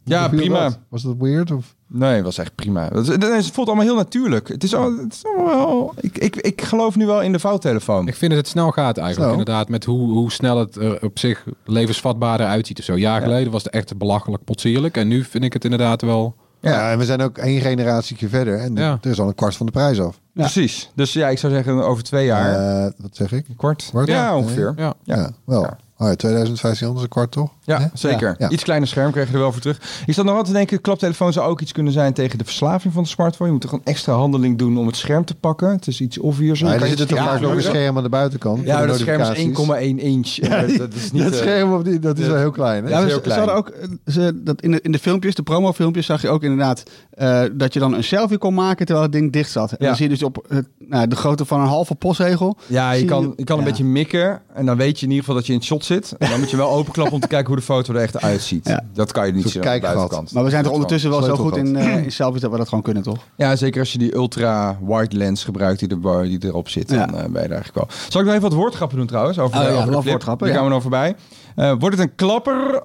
Ja, prima. dat? Was dat weird? Of? Nee, het was echt prima. Het, het, het voelt allemaal heel natuurlijk. Het is, al, het is allemaal wel... Ik, ik, ik geloof nu wel in de vouwtelefoon. Ik vind dat het snel gaat eigenlijk. Snel. Inderdaad, met hoe, hoe snel het er op zich levensvatbaarder uitziet. Of zo. Een jaar Ja. geleden was het echt belachelijk potsierlijk. En nu vind ik het inderdaad wel... Ja. en we zijn ook één generatietje verder. En Ja. er is al een kwart van de prijs af. Ja. Precies. Dus ja, ik zou zeggen over twee jaar. Eh, wat zeg ik? kwart. kwart? Ja, Ja. ongeveer. Ja. Ja, Ja. wel. Oh ja, 2500 is een kwart, toch? Ja, zeker. Ja. Iets kleiner scherm krijg je er wel voor terug. Ik zat nog altijd te denken, klaptelefoon zou ook iets kunnen zijn tegen de verslaving van de smartphone. Je moet toch een extra handeling doen om het scherm te pakken. Het is iets obvious. Ja, Dan er zit er toch het vaak nog een scherm aan de buitenkant. Ja, dat scherm is notificaties. 1,1 inch. En dat is niet, dat eh, scherm op die, dat is wel heel klein. Hè? Ja, is we- heel ze klein. hadden ook eh, ze, dat in, de, in de filmpjes, de promofilmpjes, zag je ook inderdaad eh, dat je dan een selfie kon maken terwijl het ding dicht zat. En Ja. dan zie je dus op het, nou, de grootte van een halve postzegel. Ja, je kan, je- kan een beetje mikken. En dan weet je in ieder geval dat je in het shot zit. En dan moet je wel openklappen om te kijken hoe de foto er echt uitziet. Ja. Dat kan je niet zien aan de buitenkant. Maar we zijn toch ondertussen wel zo goed in, eh, in selfies dat we dat gewoon kunnen, toch? Ja, zeker als je die ultra wide lens gebruikt die, er, die erop zit. Ja. Dan eh, ben je er eigenlijk wel. Zal ik nog even wat woordgrappen doen trouwens? Over, Oh ja, over de woordgrappen, Die ja. gaan we nog voorbij. Eh, wordt het een klapper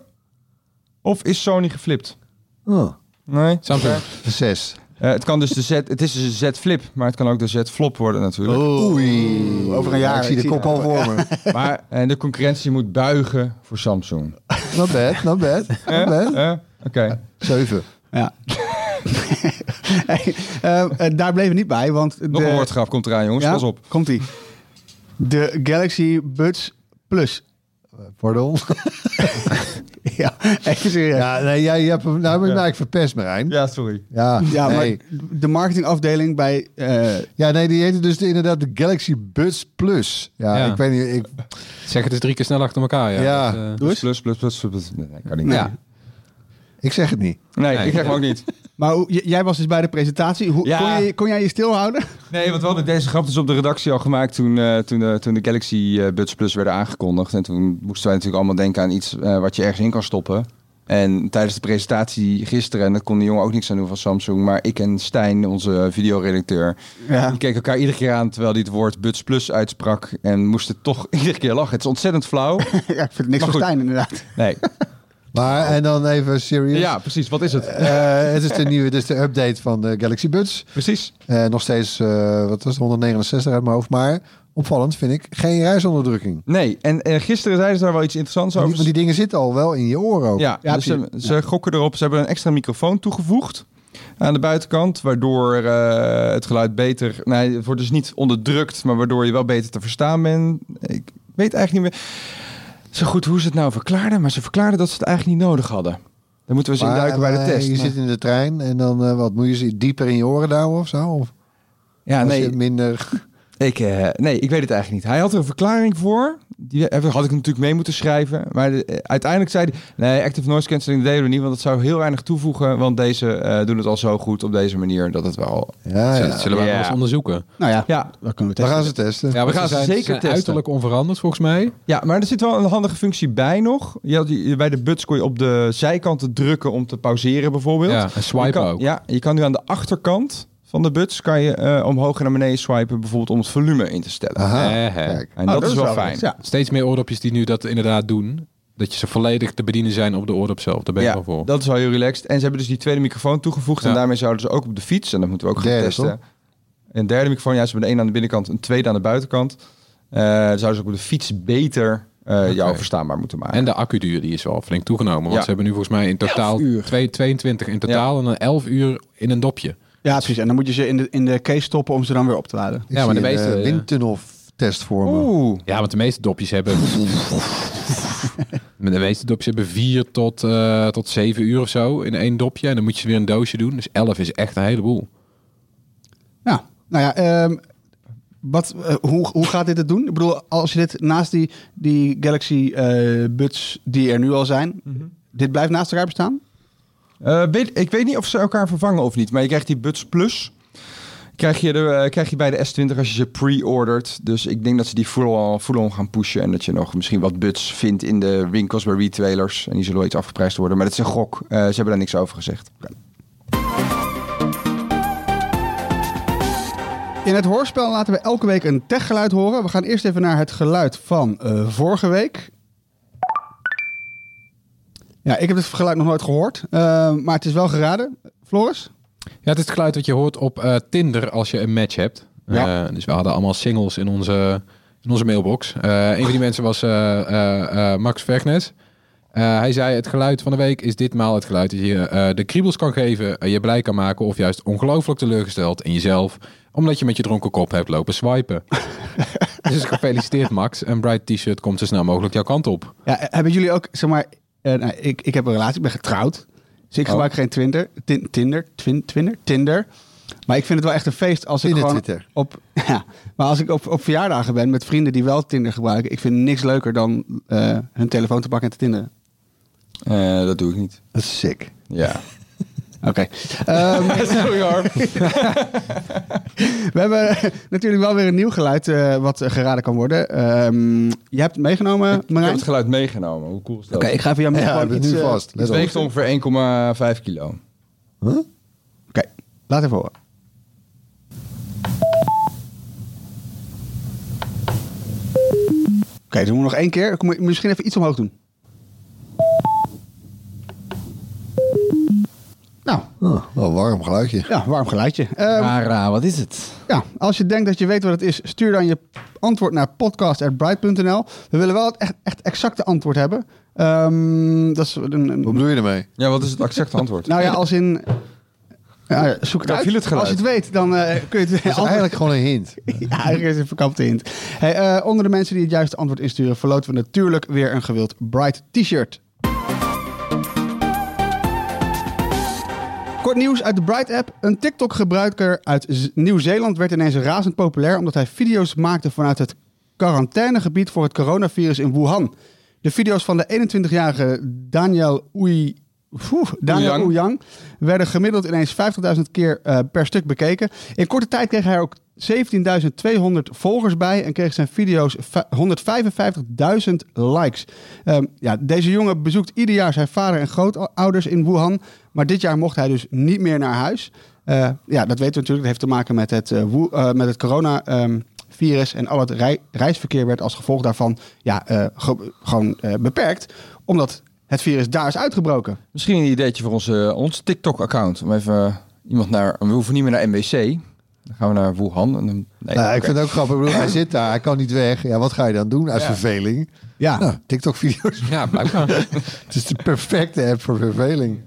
of is Sony geflipt? Oh, Nee? Samsung. zes. Eh, het kan dus de Z, het is dus een Z flip, maar het kan ook de Z flop worden natuurlijk. Oei. Over een jaar. Ik zie de ik kop al voor me. Maar en de concurrentie moet buigen voor Samsung. Not bad, not bad. Not Eh? Eh? Oké. Zeven. Ja. Hey, eh, eh, daar bleven we niet bij, want... Nog de- een woordgrap komt eraan, jongens. Ja, Pas op. Komt ie. De Galaxy Buds Plus. Pardon. ja, even serieus. Ja, Ja, nee, jij je hebt. Nou, ben ik nou, ik verpest, Marijn. Ja, sorry. Ja, maar nee. de marketingafdeling bij... eh, Ja, nee, die heette dus de- inderdaad de Galaxy Buds Plus. Ja, Ja. ik weet niet... Ik, Zeg het eens drie keer snel achter elkaar. Ja. Ja. Eh, Doe eens. Plus, plus, plus, plus. plus. Nee, kan niet. nee. Ja. Ik zeg het niet. Nee, Nee. ik zeg hem ook niet. Maar hoe- jij was dus bij de presentatie. Hoe, Ja. kon, jij, kon jij je stilhouden? Nee, want we hadden deze grap dus op de redactie al gemaakt toen, eh, toen, de, toen de Galaxy eh, Buds Plus werden aangekondigd. En toen moesten wij natuurlijk allemaal denken aan iets eh, wat je ergens in kan stoppen. En tijdens de presentatie gisteren, en dat kon de jongen ook niks aan doen van Samsung, maar ik en Stijn, onze videoredacteur, Ja. die keken elkaar iedere keer aan terwijl hij het woord Buds Plus uitsprak en moesten toch iedere keer lachen. Het is ontzettend flauw. ja, ik vind het niks Maar van goed. Stijn inderdaad. Nee. Maar, en dan even serious. Ja, precies. Wat is het? Eh, het is de nieuwe, is de update van de Galaxy Buds. Precies. Eh, nog steeds, eh, wat was het, 169 uit mijn hoofd. Maar opvallend vind ik, geen reisonderdrukking. Nee, en gisteren zeiden ze daar wel iets interessants over. die, want die dingen zitten al wel in je oren ook. Ja, Ja, dus ze, gokken erop. Ze hebben een extra microfoon toegevoegd aan de buitenkant, waardoor eh, het geluid beter... Nee, het wordt dus niet onderdrukt, maar waardoor je wel beter te verstaan bent. Ik weet eigenlijk niet meer zo goed hoe ze het nou verklaarden, maar ze verklaarden dat ze het eigenlijk niet nodig hadden. Daar moeten we Maar, induiken bij de eh, test. Je maar- zit in de trein en dan, eh, wat, moet je ze dieper in je oren douwen of zo? Of ja, als nee, je minder... Ik, eh, nee, ik weet het eigenlijk niet. Hij had er een verklaring voor. Die had ik natuurlijk mee moeten schrijven. Maar de- eh, uiteindelijk zei hij... Nee, active noise cancelling deden we niet. Want dat zou heel weinig toevoegen. Want deze eh, doen het al zo goed op deze manier. Dat het wel... Ja, zullen- ja. zullen we Ja. wel eens onderzoeken. Nou ja, Ja, dat kunnen we We gaan ze testen. Ja, We gaan ze zijn, zeker zijn testen. uiterlijk onveranderd volgens mij. ja, maar er zit wel een handige functie bij nog. Je had, die- bij de buds kon je op de zijkanten drukken om te pauzeren bijvoorbeeld. Ja, en swipen kan, ook. Ja, je kan nu aan de achterkant van de buds... kan je eh, omhoog en naar beneden swipen. Bijvoorbeeld om het volume in te stellen. Aha, Eh. En Oh, dat, is wel fijn. Ja. Steeds meer oordopjes die nu dat inderdaad doen. Dat je ze volledig te bedienen zijn op de oordop zelf. Daar ben ik Ja, wel voor. dat is wel heel relaxed. En ze hebben dus die tweede microfoon toegevoegd. En daarmee zouden ze ook op de fiets, en dat moeten we ook gaan Derde, testen. toch? Een derde microfoon, ja, ze hebben een aan de binnenkant, een tweede aan de buitenkant. Eh zouden ze ook op de fiets beter eh, jou verstaanbaar moeten maken. En de accuduur die is wel flink toegenomen. Want Ja. ze hebben nu volgens mij in totaal uur. twee- 22 in totaal. En dan 11 uur in een dopje. Ja, precies. En dan moet je ze in de, in de case stoppen om ze dan weer op te laden. Ja, maar de meeste, eh, ja. windtunnel test voor me. Oeh. Ja, want de meeste dopjes hebben... de meeste dopjes hebben 4 tot, eh, tot 7 uur of zo in één dopje. En dan moet je ze weer een doosje doen. Dus 11 is echt een heleboel. Ja, nou ja, ehm, wat, eh, hoe, hoe gaat dit het doen? Ik bedoel, als je dit naast die, die Galaxy eh, Buds die er nu al zijn, dit blijft naast elkaar bestaan? Eh, ik weet niet of ze elkaar vervangen of niet, maar je krijgt die Buds Plus. Krijg je, de, eh, krijg je bij de S20 als je ze pre-ordert. Dus ik denk dat ze die full-on full gaan pushen. En dat je nog misschien wat buds vindt in de winkels bij retailers. En die zullen wel iets afgeprijsd worden. Maar dat is een gok. Eh, ze hebben daar niks over gezegd. In het hoorspel laten we elke week een techgeluid horen. We gaan eerst even naar het geluid van vorige week. Ja, ik heb het geluid nog nooit gehoord, eh, maar het is wel geraden. Floris? Ja, het is het geluid dat je hoort op eh, Tinder als je een match hebt. Ja. Eh, dus we hadden allemaal singles in onze, in onze mailbox. Een van die mensen was Max Vergnes. Hij zei, het geluid van de week is ditmaal het geluid dat je de kriebels kan geven, je blij kan maken of juist ongelooflijk teleurgesteld in jezelf, omdat je met je dronken kop hebt lopen swipen. dus gefeliciteerd Max. Een bright t-shirt komt zo snel mogelijk jouw kant op. Ja, hebben jullie ook, zeg maar, nou, ik, ik heb een relatie, ik ben getrouwd. Dus ik Oh. gebruik geen Twitter, tin, Tinder, twin, Twinder, Tinder. Maar ik vind het wel echt een feest als ik Tinder, gewoon Twitter. op, ja, maar als ik op, op verjaardagen ben met vrienden die wel Tinder gebruiken, ik vind niks leuker dan eh, hun telefoon te pakken en te tinderen. Eh, dat doe ik niet. Dat is sick. Ja. Oké. Ehm, Sorry hoor. we hebben natuurlijk wel weer een nieuw geluid eh, wat geraden kan worden. Ehm, je hebt het meegenomen, Ik heb Marijn? het geluid meegenomen. Hoe cool is dat? Oké, ik ga even jou Ja, gewoon ik ben iets, nu eh, vast. Het op. weegt ongeveer 1,5 kilo. Oké, laat even horen. Oké, doen we nog één keer. Misschien even iets omhoog doen. Nou, Oh, wel warm geluidje. ja, warm geluidje. Ehm, Rara, wat is het? ja, als je denkt dat je weet wat het is, stuur dan je antwoord naar podcast.bright.nl. We willen wel het echt, echt exacte antwoord hebben. Ehm, dat is een, een- Wat bedoel je ermee? Ja, wat is het exacte antwoord? nou ja, als in... Ja, zoek het uit. het geluid. Als je het weet, dan eh, kun je het... Dat is eigenlijk gewoon een hint. Ja, eigenlijk is het een verkapte hint. Hey, eh, onder de mensen die het juiste antwoord insturen, verloten we natuurlijk weer een gewild Bright t-shirt. Kort nieuws uit de Bright-app. Een TikTok-gebruiker uit Nieuw-Zeeland werd ineens razend populair... omdat hij video's maakte vanuit het quarantainegebied voor het coronavirus in Wuhan. De video's van de 21-jarige Daniel Oei... Oeh, Daniel Ouyang. Werden gemiddeld ineens 50.000 keer eh, per stuk bekeken. In korte tijd kreeg hij ook 17.200 volgers bij en kreeg zijn video's va- 155.000 likes. Ehm, ja, deze jongen bezoekt ieder jaar zijn vader en grootouders in Wuhan, maar dit jaar mocht hij dus niet meer naar huis. Eh, ja, dat weten we natuurlijk. Dat heeft te maken met het, eh, met het coronavirus en al het rei- reisverkeer werd als gevolg daarvan ja, ge- gewoon beperkt, omdat het virus daar is uitgebroken. Misschien een ideetje voor onze, ons TikTok-account. Om even iemand naar... We hoeven niet meer naar MWC. Dan gaan we naar Wuhan. En dan, nee, Nou, ik vind het ook grappig. Ik bedoel, hij zit daar, hij kan niet weg. Ja, wat ga je dan doen uit verveling? Ja, Nou, TikTok-video's. Ja, blijkbaar. Het is de perfecte app voor verveling.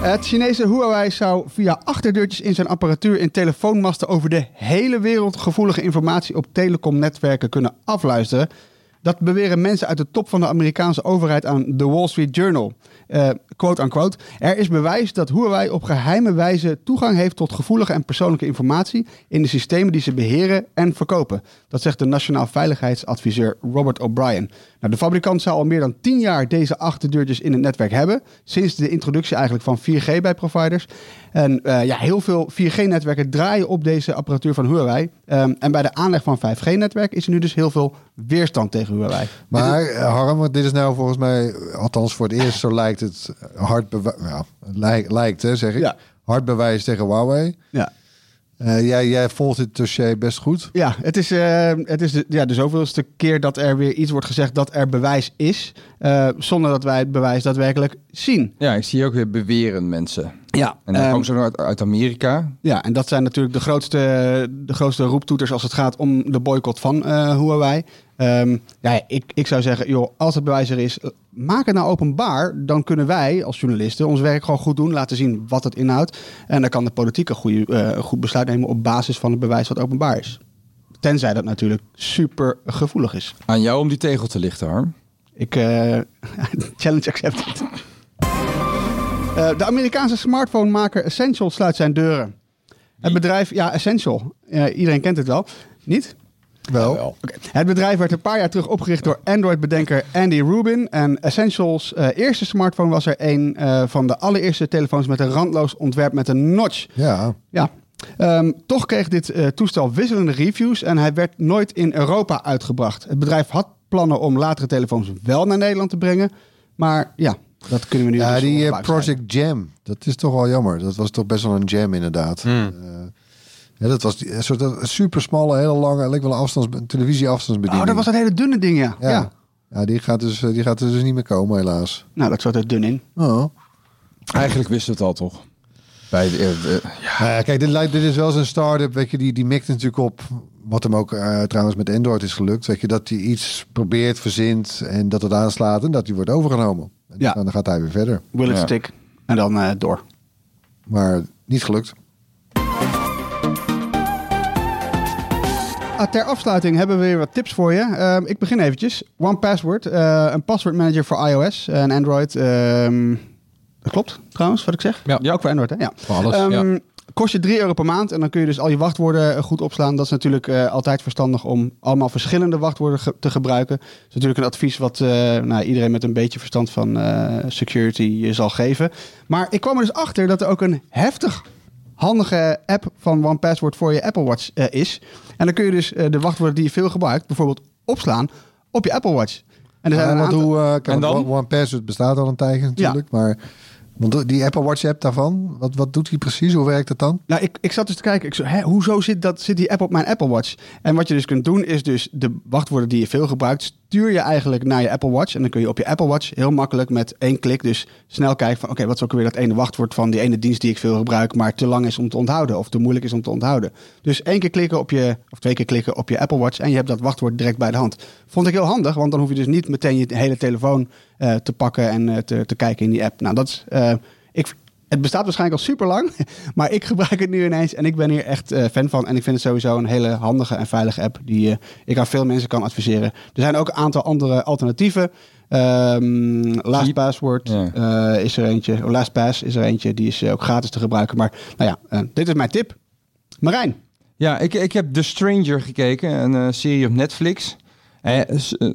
Het Chinese Huawei zou via achterdeurtjes in zijn apparatuur in telefoonmasten over de hele wereld gevoelige informatie op telecomnetwerken kunnen afluisteren. Dat beweren mensen uit de top van de Amerikaanse overheid aan The Wall Street Journal. Eh, quote. Er is bewijs dat Huawei op geheime wijze toegang heeft tot gevoelige en persoonlijke informatie in de systemen die ze beheren en verkopen. Dat zegt de Nationaal Veiligheidsadviseur Robert O'Brien. Nou, de fabrikant zou al meer dan 10 jaar deze achterdeurtjes in het netwerk hebben. Sinds de introductie eigenlijk van 4G bij providers. En eh, ja, heel veel 4G-netwerken draaien op deze apparatuur van Huawei. Ehm, en bij de aanleg van 5G-netwerk is er nu dus heel veel weerstand tegen Huawei. Maar eh, Harm, want dit is nou volgens mij, althans voor het eerst, zo lijkt het hard bewijs. Lijkt, lijkt hè, zeg ik. Ja. Hard bewijs tegen Huawei. Ja. Eh, jij, jij volgt dit dossier best goed. Ja, het is, eh, het is de, ja, de zoveelste keer dat er weer iets wordt gezegd dat er bewijs is. eh, zonder dat wij het bewijs daadwerkelijk zien. Ja, ik zie ook weer beweren mensen. Ja, En dan ehm, komen ze uit, uit Amerika. Ja, en dat zijn natuurlijk de grootste, de grootste roeptoeters als het gaat om de boycott van eh, Huawei. Ehm, ja, ik, ik zou zeggen, joh, als het bewijs er is, maak het nou openbaar. Dan kunnen wij als journalisten ons werk gewoon goed doen, laten zien wat het inhoudt. En dan kan de politiek een, goede, eh, een goed besluit nemen op basis van het bewijs wat openbaar is. Tenzij dat natuurlijk super gevoelig is. Aan jou om die tegel te lichten, Harm. Ik, eh, challenge accepted. Eh, de Amerikaanse smartphone-maker Essential sluit zijn deuren. Het bedrijf, ja, Essential. Eh, iedereen kent het wel. Niet? Wel. Oké. Het bedrijf werd een paar jaar terug opgericht door Android-bedenker Andy Rubin. En Essentials eh, eerste smartphone was er een eh, van de allereerste telefoons met een randloos ontwerp met een notch. Ja. Ja. Ehm, toch kreeg dit eh, toestel wisselende reviews en hij werd nooit in Europa uitgebracht. Het bedrijf had plannen om latere telefoons wel naar Nederland te brengen. Maar ja, dat kunnen we nu Ja, dus die eh, Project Jam. Dat is toch wel jammer. Dat was toch best wel een jam inderdaad. Hmm. Eh, ja, dat was die, een soort een super smalle, hele lange, leek wel een afstands, een televisie-afstandsbediening. Oh, dat was dat hele dunne ding, ja. ja. Ja. Ja, die, gaat dus, eh, die gaat er dus niet meer komen, helaas. Nou, dat zat er dun in. Oh. Eigenlijk wisten we het al, toch? Bij de, eh, de- Nou ja, kijk, dit, lijkt, dit is wel zo'n start-up, weet je, die, die mikt natuurlijk op wat hem ook eh, trouwens met Android is gelukt. Weet je, dat hij iets probeert, verzint en dat het aanslaat en dat hij wordt overgenomen. En Ja. dan gaat hij weer verder. Will it Ja. stick? En dan eh, door. Maar niet gelukt. Ah, ter afsluiting hebben we weer wat tips voor je. Ehm, ik begin eventjes. One Password, eh, een password manager voor iOS en Android. Ehm, dat klopt trouwens, wat ik zeg. Ja. Ook voor Android, hè? Ja. Voor alles, Ehm, ja. Kost je 3 euro per maand en dan kun je dus al je wachtwoorden eh, goed opslaan. Dat is natuurlijk eh, altijd verstandig om allemaal verschillende wachtwoorden ge- te gebruiken. Dat is natuurlijk een advies wat eh, nou, iedereen met een beetje verstand van eh, security je zal geven. Maar ik kwam er dus achter dat er ook een heftig handige app van OnePassword voor je Apple Watch eh, is. En dan kun je dus eh, de wachtwoorden die je veel gebruikt, bijvoorbeeld opslaan op je Apple Watch. En er zijn Ja, een aantal- hoe, eh, En dan? One- One Password bestaat al een tijdje natuurlijk, maar want die Apple Watch app daarvan, wat, wat doet die precies? Hoe werkt het dan? Nou, ik, ik zat dus te kijken. Ik zo, hè, hoezo zit, dat, zit die app op mijn Apple Watch? En wat je dus kunt doen, is dus de wachtwoorden die je veel gebruikt, stuur je eigenlijk naar je Apple Watch. En dan kun je op je Apple Watch heel makkelijk met één klik dus snel kijken van, oké, wat is ook weer dat ene wachtwoord van die ene dienst die ik veel gebruik, maar te lang is om te onthouden of te moeilijk is om te onthouden. Dus één keer klikken op je, of twee keer klikken op je Apple Watch en je hebt dat wachtwoord direct bij de hand. Vond ik heel handig, want dan hoef je dus niet meteen je hele telefoon eh, te pakken en eh, te, te kijken in die app. Nou, dat is, eh, ik, het bestaat waarschijnlijk al super lang, maar ik gebruik het nu ineens en ik ben hier echt eh, fan van. En ik vind het sowieso een hele handige en veilige app die eh, ik aan veel mensen kan adviseren. Er zijn ook een aantal andere alternatieven. Ehm, Last. Password Ja. eh, is er eentje. Oh, Last Pass is er eentje. Die is ook gratis te gebruiken. Maar nou ja, dit is mijn tip. Marijn. Ja, ik, ik heb The Stranger gekeken, een serie op Netflix. Eh,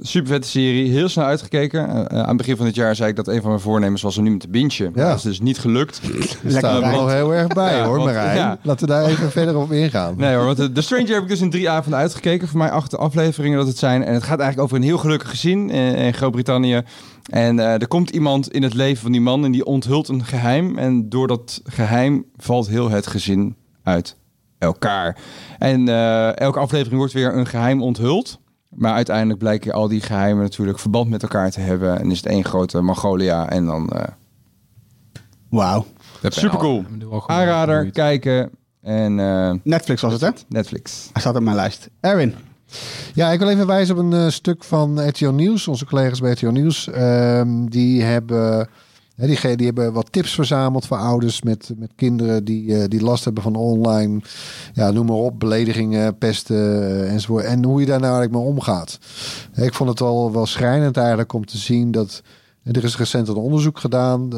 super vette serie, heel snel uitgekeken. Eh, eh, aan het begin van dit jaar zei ik dat een van mijn voornemens was om nu te bingen. Ja. Dat is dus niet gelukt. Er staat er nog heel erg bij Ja, hoor, want- Marijn. ja. Laten we daar even verder op ingaan. Nee hoor, want The Stranger heb ik dus in drie avonden uitgekeken. Voor mij acht afleveringen dat het zijn. En het gaat eigenlijk over een heel gelukkig gezin in Groot-Brittannië. En er komt iemand in het leven van die man en die onthult een geheim. En door dat geheim valt heel het gezin uit elkaar. En elke aflevering wordt weer een geheim onthuld. Maar uiteindelijk blijken al die geheimen natuurlijk verband met elkaar te hebben. En is het één grote Mongolia. En dan eh Wauw. supercool. Aanrader, kijken. En eh, Netflix was het, hè? Netflix. Hij staat op mijn lijst. Erwin. Ja, ik wil even wijzen op een eh, stuk van RTL Nieuws. Onze collega's bij RTL Nieuws. Ehm, die, hebben, hè, die, hebben wat tips verzameld voor ouders met, met kinderen die, eh, die last hebben van online. Ja, noem maar op. Beledigingen, pesten eh, enzovoort. En hoe je daar nou eigenlijk mee omgaat. Ik vond het wel, wel schrijnend eigenlijk om te zien dat... Er is recent een onderzoek gedaan.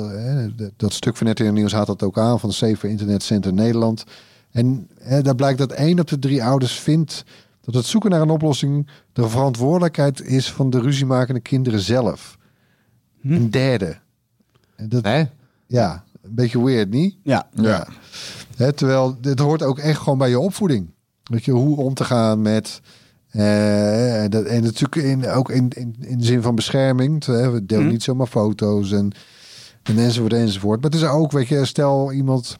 Dat stuk van RTL Nieuws haalt dat ook aan van Safer Internet Center Nederland. En daar blijkt dat één op de drie ouders vindt dat het zoeken naar een oplossing de verantwoordelijkheid is van de ruziemakende kinderen zelf. Een derde. En dat, Hè? Ja, een beetje weird, niet? Ja. Ja. Hè, terwijl dit hoort ook echt gewoon bij je opvoeding. Weet je, hoe om te gaan met. eh, dat, en natuurlijk in, ook in, in, in de zin van bescherming. Hè, we delen niet zomaar foto's en, en enzovoort enzovoort. Maar het is ook, weet je, stel iemand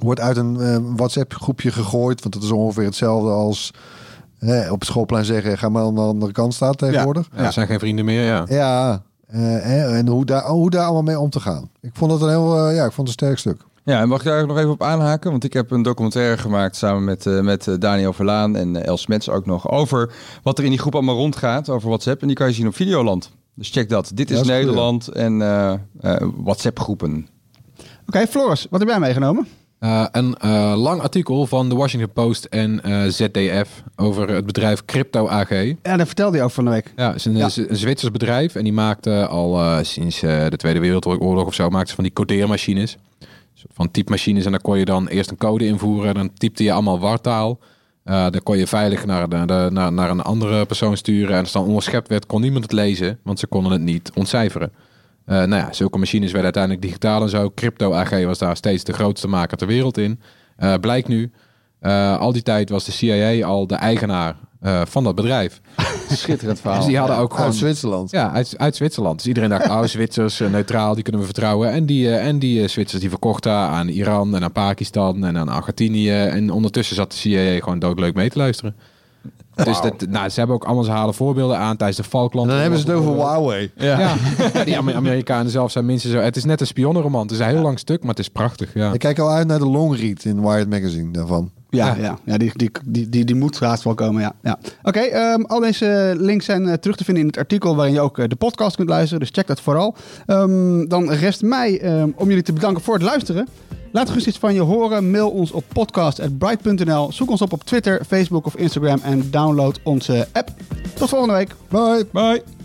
wordt uit een eh, WhatsApp groepje gegooid. Want dat is ongeveer hetzelfde als op het schoolplein zeggen... ga maar aan de andere kant staan tegenwoordig. Ja, er zijn geen vrienden meer, ja. Ja, eh, hè, en hoe daar, hoe daar allemaal mee om te gaan. Ik vond het een heel, eh, ja, ik vond het een sterk stuk. Ja, en mag ik daar nog even op aanhaken? Want ik heb een documentaire gemaakt samen met, eh, met Daniel Verlaan en Els Mets ook nog over wat er in die groep allemaal rondgaat over WhatsApp. En die kan je zien op Videoland. Dus check dat. Dit is Ja, dat is goed, Nederland en eh, eh, WhatsApp groepen. Oké, Floris, wat heb jij meegenomen? Eh, een eh, lang artikel van de Washington Post en eh, ZDF over het bedrijf Crypto AG. Ja, dat vertelde je ook van de week. Ja, het is een, Ja. een Zwitsers bedrijf en die maakte al sinds de Tweede Wereldoorlog of zo maakte ze van die codeermachines. Van typemachines en dan kon je dan eerst een code invoeren en dan typte je allemaal wartaal. Dan kon je veilig naar, de, de- naar, naar een andere persoon sturen en als het dan onderschept werd kon niemand het lezen, want ze konden het niet ontcijferen. Eh, nou ja, zulke machines werden uiteindelijk digitaal en zo. Crypto AG was daar steeds de grootste maker ter wereld in. Eh, blijkt nu, eh, al die tijd was de CIA al de eigenaar van dat bedrijf. Schitterend verhaal. Dus die hadden ook gewoon... Uit Zwitserland. Ja, uit, uit Zwitserland. Dus iedereen dacht, oh, Zwitsers, neutraal, die kunnen we vertrouwen. En die, en die Zwitsers die verkochten aan Iran en aan Pakistan en aan Argentinië. En ondertussen zat de CIA gewoon doodleuk mee te luisteren. Dus dat, nou, ze hebben ook allemaal, ze halen voorbeelden aan tijdens de Falkland. Dan hebben ze het over Huawei. Ja, ja die Amer- Amerikanen zelf zijn minstens zo. Het is net een spionnenroman. Het is een heel lang stuk, maar het is prachtig. Ja. Ik kijk al uit naar de longread in Wired Magazine daarvan. Ja, ja. ja die, die, die, die, die moet haast wel komen, ja. ja. Oké, ehm, al deze links zijn eh, terug te vinden in het artikel... waarin je ook eh, de podcast kunt luisteren, dus check dat vooral. Ehm, dan rest mij ehm, om jullie te bedanken voor het luisteren. Laat gerust iets van je horen. Mail ons op podcast.bright.nl. Zoek ons op op Twitter, Facebook of Instagram... en download onze app. Tot volgende week. Bye. Bye.